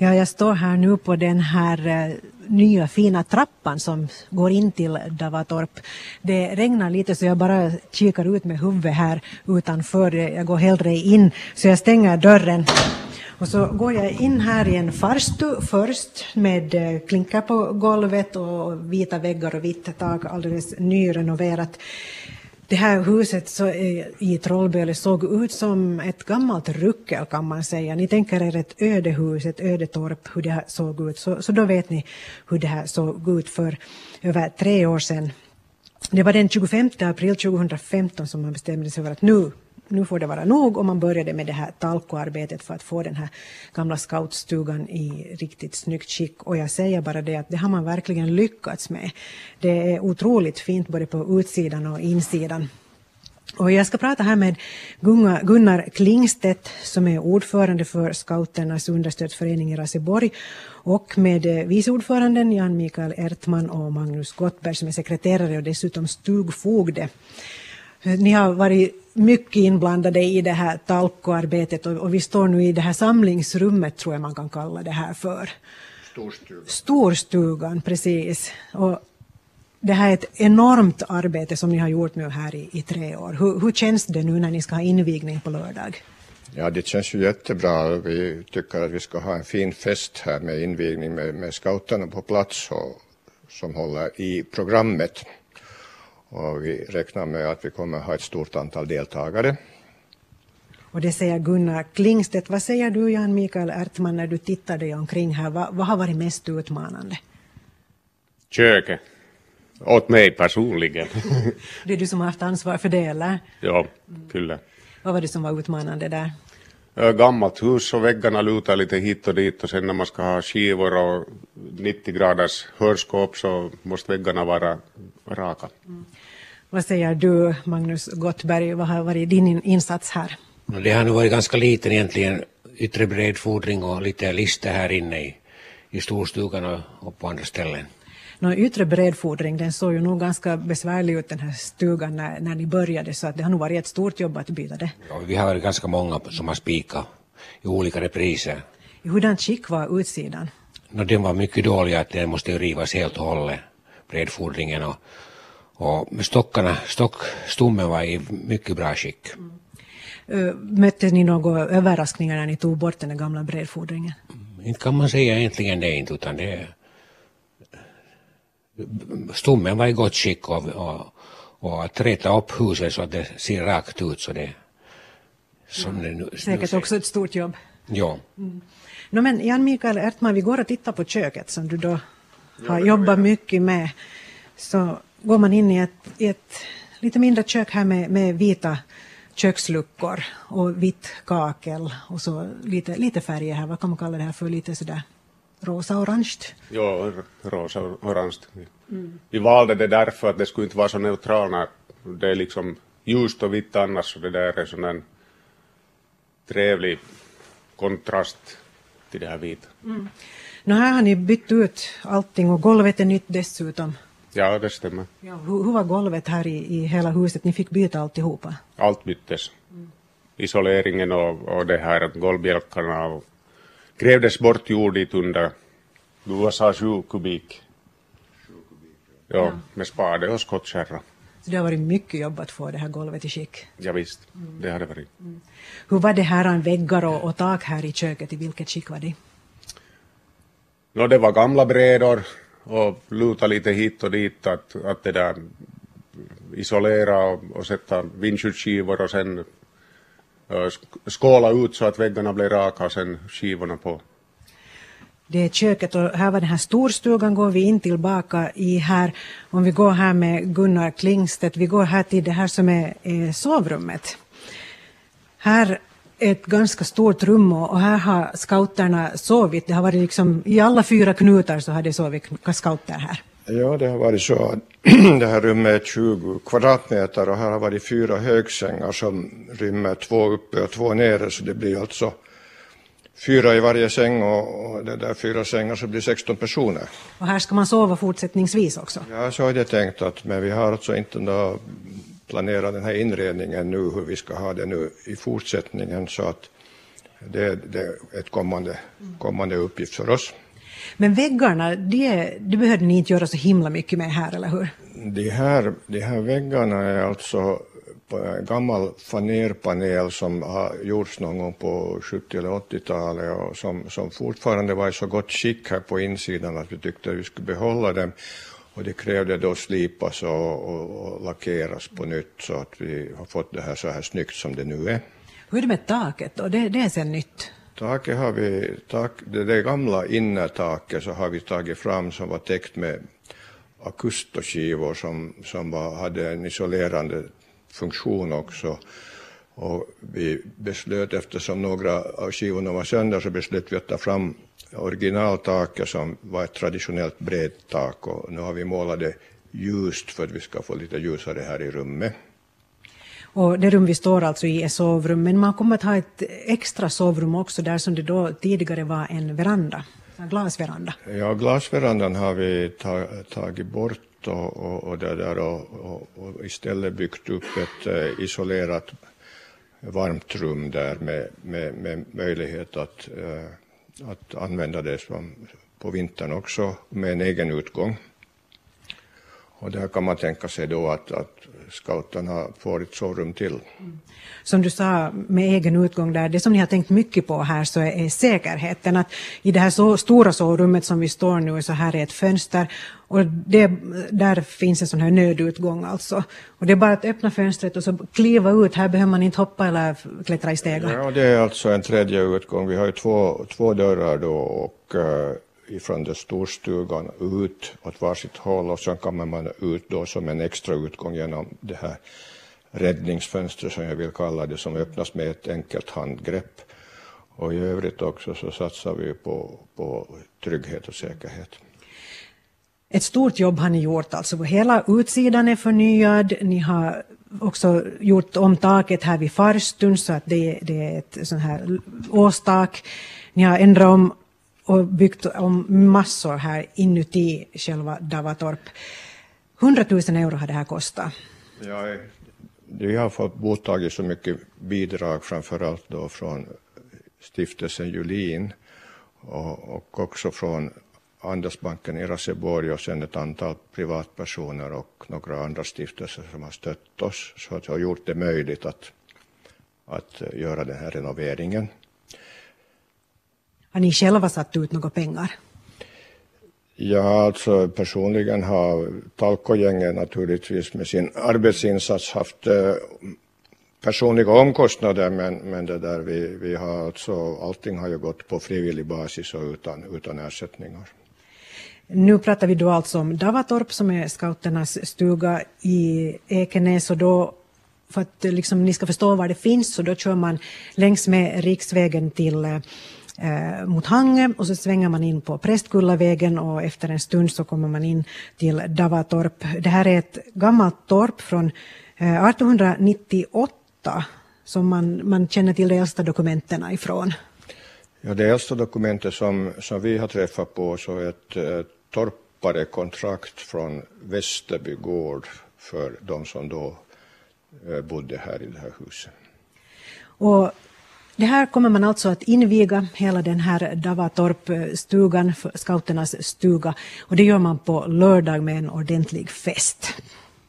Ja, jag står här nu på den här eh, nya fina trappan som går in till Davatorp. Det regnar lite så jag bara kikar ut med huvudet här utanför. Jag går hellre in så jag stänger dörren. Och så går jag in här i en farstu först med eh, klinkar på golvet och vita väggar och vitt tak, alldeles nyrenoverat. Det här huset så, eh, i Trollböle såg ut som ett gammalt ruckel kan man säga. Ni tänker er ett ödehus, ett ödetorp, hur det här såg ut. Så, så då vet ni hur det här såg ut för över tre år sedan. Det var den 25 april 2015 som man bestämde sig för att nu nu får det vara nog och man började med det här talkoarbetet för att få den här gamla scoutstugan i riktigt snyggt skick. Och jag säger bara det att det har man verkligen lyckats med. Det är otroligt fint både på utsidan och insidan. Och jag ska prata här med Gunnar Klingstedt som är ordförande för Scouternas understödsförening i Raseborg och med eh, vice ordföranden Jan Mikael Ertman och Magnus Gottberg som är sekreterare och dessutom stugfogde. Ni har varit mycket inblandade i det här talkoarbetet och, och vi står nu i det här samlingsrummet tror jag man kan kalla det här för. Storstugan. Storstugan, precis. Och det här är ett enormt arbete som ni har gjort nu här i, i tre år. Hur, hur känns det nu när ni ska ha invigning på lördag? Ja, det känns ju jättebra. Vi tycker att vi ska ha en fin fest här med invigning med, med scouterna på plats och, som håller i programmet och vi räknar med att vi kommer ha ett stort antal deltagare. Och det säger Gunnar Klingstedt. Vad säger du Jan Mikael Ertman när du tittar dig omkring här? Vad, vad har varit mest utmanande? Köket. Åt mig personligen. det är du som har haft ansvar för det eller? Ja, kyllä. Vad var det som var utmanande där? Gammalt hus och väggarna lutar lite hit och dit och sen när man ska ha skivor och 90 graders hörskåp så måste väggarna vara raka. Mm. Vad säger du, Magnus Gottberg, vad har varit din insats här? Det har nu varit ganska liten egentligen, yttre bredfodring och lite lister här inne i, i storstugan och, och på andra ställen. Nå, yttre bredfodring, den såg ju nog ganska besvärlig ut den här stugan när, när ni började så att det har nog varit ett stort jobb att byta det. Ja, vi har varit ganska många som har spikat i olika repriser. I hurdant skick var utsidan? No, den var mycket dålig, att den måste rivas helt och hållet, bredfodringen och och stockarna, stockstommen var i mycket bra skick. Mm. Mötte ni några överraskningar när ni tog bort den gamla bredfodringen? Mm, inte kan man säga egentligen det inte, utan det Stommen var i gott skick och, och, och att räta upp huset så att det ser rakt ut så det som mm. det nu, Säkert nu också ett stort jobb. Ja. Mm. No, men Jan Mikael Ertman, vi går och tittar på köket som du då har jobbat mycket med. Så går man in i ett, i ett lite mindre kök här med, med vita köksluckor och vitt kakel och så lite, lite färger här. Vad kan man kalla det här för? Lite sådär rosa-orange? Ja, rosa-orange. Mm. Vi valde det därför att det skulle inte vara så neutralt när det är liksom ljust och vitt annars och det där är sån en trevlig kontrast till det här vita. Mm. Nu här har ni bytt ut allting och golvet är nytt dessutom. Ja, det stämmer. Ja, hur, hur var golvet här i, i hela huset? Ni fick byta alltihopa? Allt byttes. Mm. Isoleringen och, och det här golvbjälkarna och grävdes bort jord dit under USA 7 kubik. Ja, ja, med spade och skottkärra. Så det har varit mycket jobb att få det här golvet i skick? Ja, visst, mm. det har det varit. Mm. Hur var det här väggar och, och tak här i köket, i vilket skick var det? No, det var gamla brädor och luta lite hit och dit att, att det där isolera och, och sätta vindskyddsskivor och sen Eh, skåla ut så att väggarna blir raka och sen skivorna på. Det är köket och här var den här storstugan går vi in tillbaka i här. Om vi går här med Gunnar Klingstedt, vi går här till det här som är, är sovrummet. Här ett ganska stort rum och här har scouterna sovit. Det har varit liksom, I alla fyra knutar så har det sovit scouter här. Ja, det har varit så. Det här rummet är 20 kvadratmeter och här har varit fyra högsängar som rymmer två uppe och två nere så det blir alltså fyra i varje säng och, det där fyra sängar så blir 16 personer. Och här ska man sova fortsättningsvis också? Ja, så har jag tänkt att, men vi har alltså inte planera den här inredningen nu, hur vi ska ha det nu i fortsättningen så att Det, det är ett kommande, kommande uppgift för oss. Men väggarna, det, det behövde ni inte göra så himla mycket med här, eller hur? De här, de här väggarna är alltså en gammal fanerpanel som har gjorts någon gång på 70 eller 80-talet och som, som fortfarande var i så gott skick här på insidan att vi tyckte att vi skulle behålla dem. Och det krävde då slipas och, och, och lackeras på nytt så att vi har fått det här så här snyggt som det nu är. Hur är det med taket då? Det, det är sen nytt? Taket har vi, tak, det, det gamla innertaket så har vi tagit fram som var täckt med akustoskivor som, som var, hade en isolerande funktion också. Och vi beslöt, eftersom några av skivorna var sönder, så beslöt vi att ta fram originaltaket som var ett traditionellt bredtak och nu har vi målat det ljust för att vi ska få lite ljusare här i rummet. Och det rum vi står alltså i är sovrum, men man kommer att ha ett extra sovrum också där som det då tidigare var en veranda, en glasveranda. Ja, glasverandan har vi ta, tagit bort och, och, och, det där och, och, och istället byggt upp ett eh, isolerat varmt rum där med, med, med möjlighet att, uh, att använda det som på vintern också med en egen utgång. Och där kan man tänka sig då att, att scouterna får ett sovrum till. Som du sa, med egen utgång där, det som ni har tänkt mycket på här så är, är säkerheten. Att I det här så stora sovrummet som vi står nu så här är ett fönster och det, där finns en sån här nödutgång alltså. Och det är bara att öppna fönstret och så kliva ut. Här behöver man inte hoppa eller klättra i stegar. Ja, det är alltså en tredje utgång. Vi har ju två, två dörrar då och uh, ifrån den storstugan ut åt varsitt håll och sen kommer man ut då som en extra utgång genom det här räddningsfönstret som jag vill kalla det som öppnas med ett enkelt handgrepp. Och i övrigt också så satsar vi på, på trygghet och säkerhet. Ett stort jobb har ni gjort alltså. Hela utsidan är förnyad. Ni har också gjort om taket här vid farstun så att det, det är ett sånt här åstak. Ni har ändrat om och byggt om massor här inuti själva Davatorp. 100 000 euro har det här kostat. Ja, vi har fått mottagit så mycket bidrag, framförallt då från stiftelsen Julin och, och också från Andelsbanken i Raseborg och sen ett antal privatpersoner och några andra stiftelser som har stött oss så att det har gjort det möjligt att, att göra den här renoveringen. Har ni själva satt ut några pengar? Ja, alltså personligen har Talkogänget naturligtvis med sin arbetsinsats haft eh, personliga omkostnader men, men det där vi, vi har alltså, allting har ju gått på frivillig basis och utan, utan ersättningar. Nu pratar vi då alltså om Davatorp som är scouternas stuga i Ekenäs och då för att liksom, ni ska förstå var det finns så då kör man längs med riksvägen till eh, mot Hangö och så svänger man in på Prästkullavägen och efter en stund så kommer man in till Davatorp. Det här är ett gammalt torp från eh, 1898 som man, man känner till de äldsta dokumenten ifrån. Ja, det äldsta dokumentet som, som vi har träffat på så är ett eh, torparekontrakt från Västerby gård för de som då eh, bodde här i det här huset. Och det här kommer man alltså att inviga, hela den här Davatorp-stugan, scouternas stuga, och det gör man på lördag med en ordentlig fest.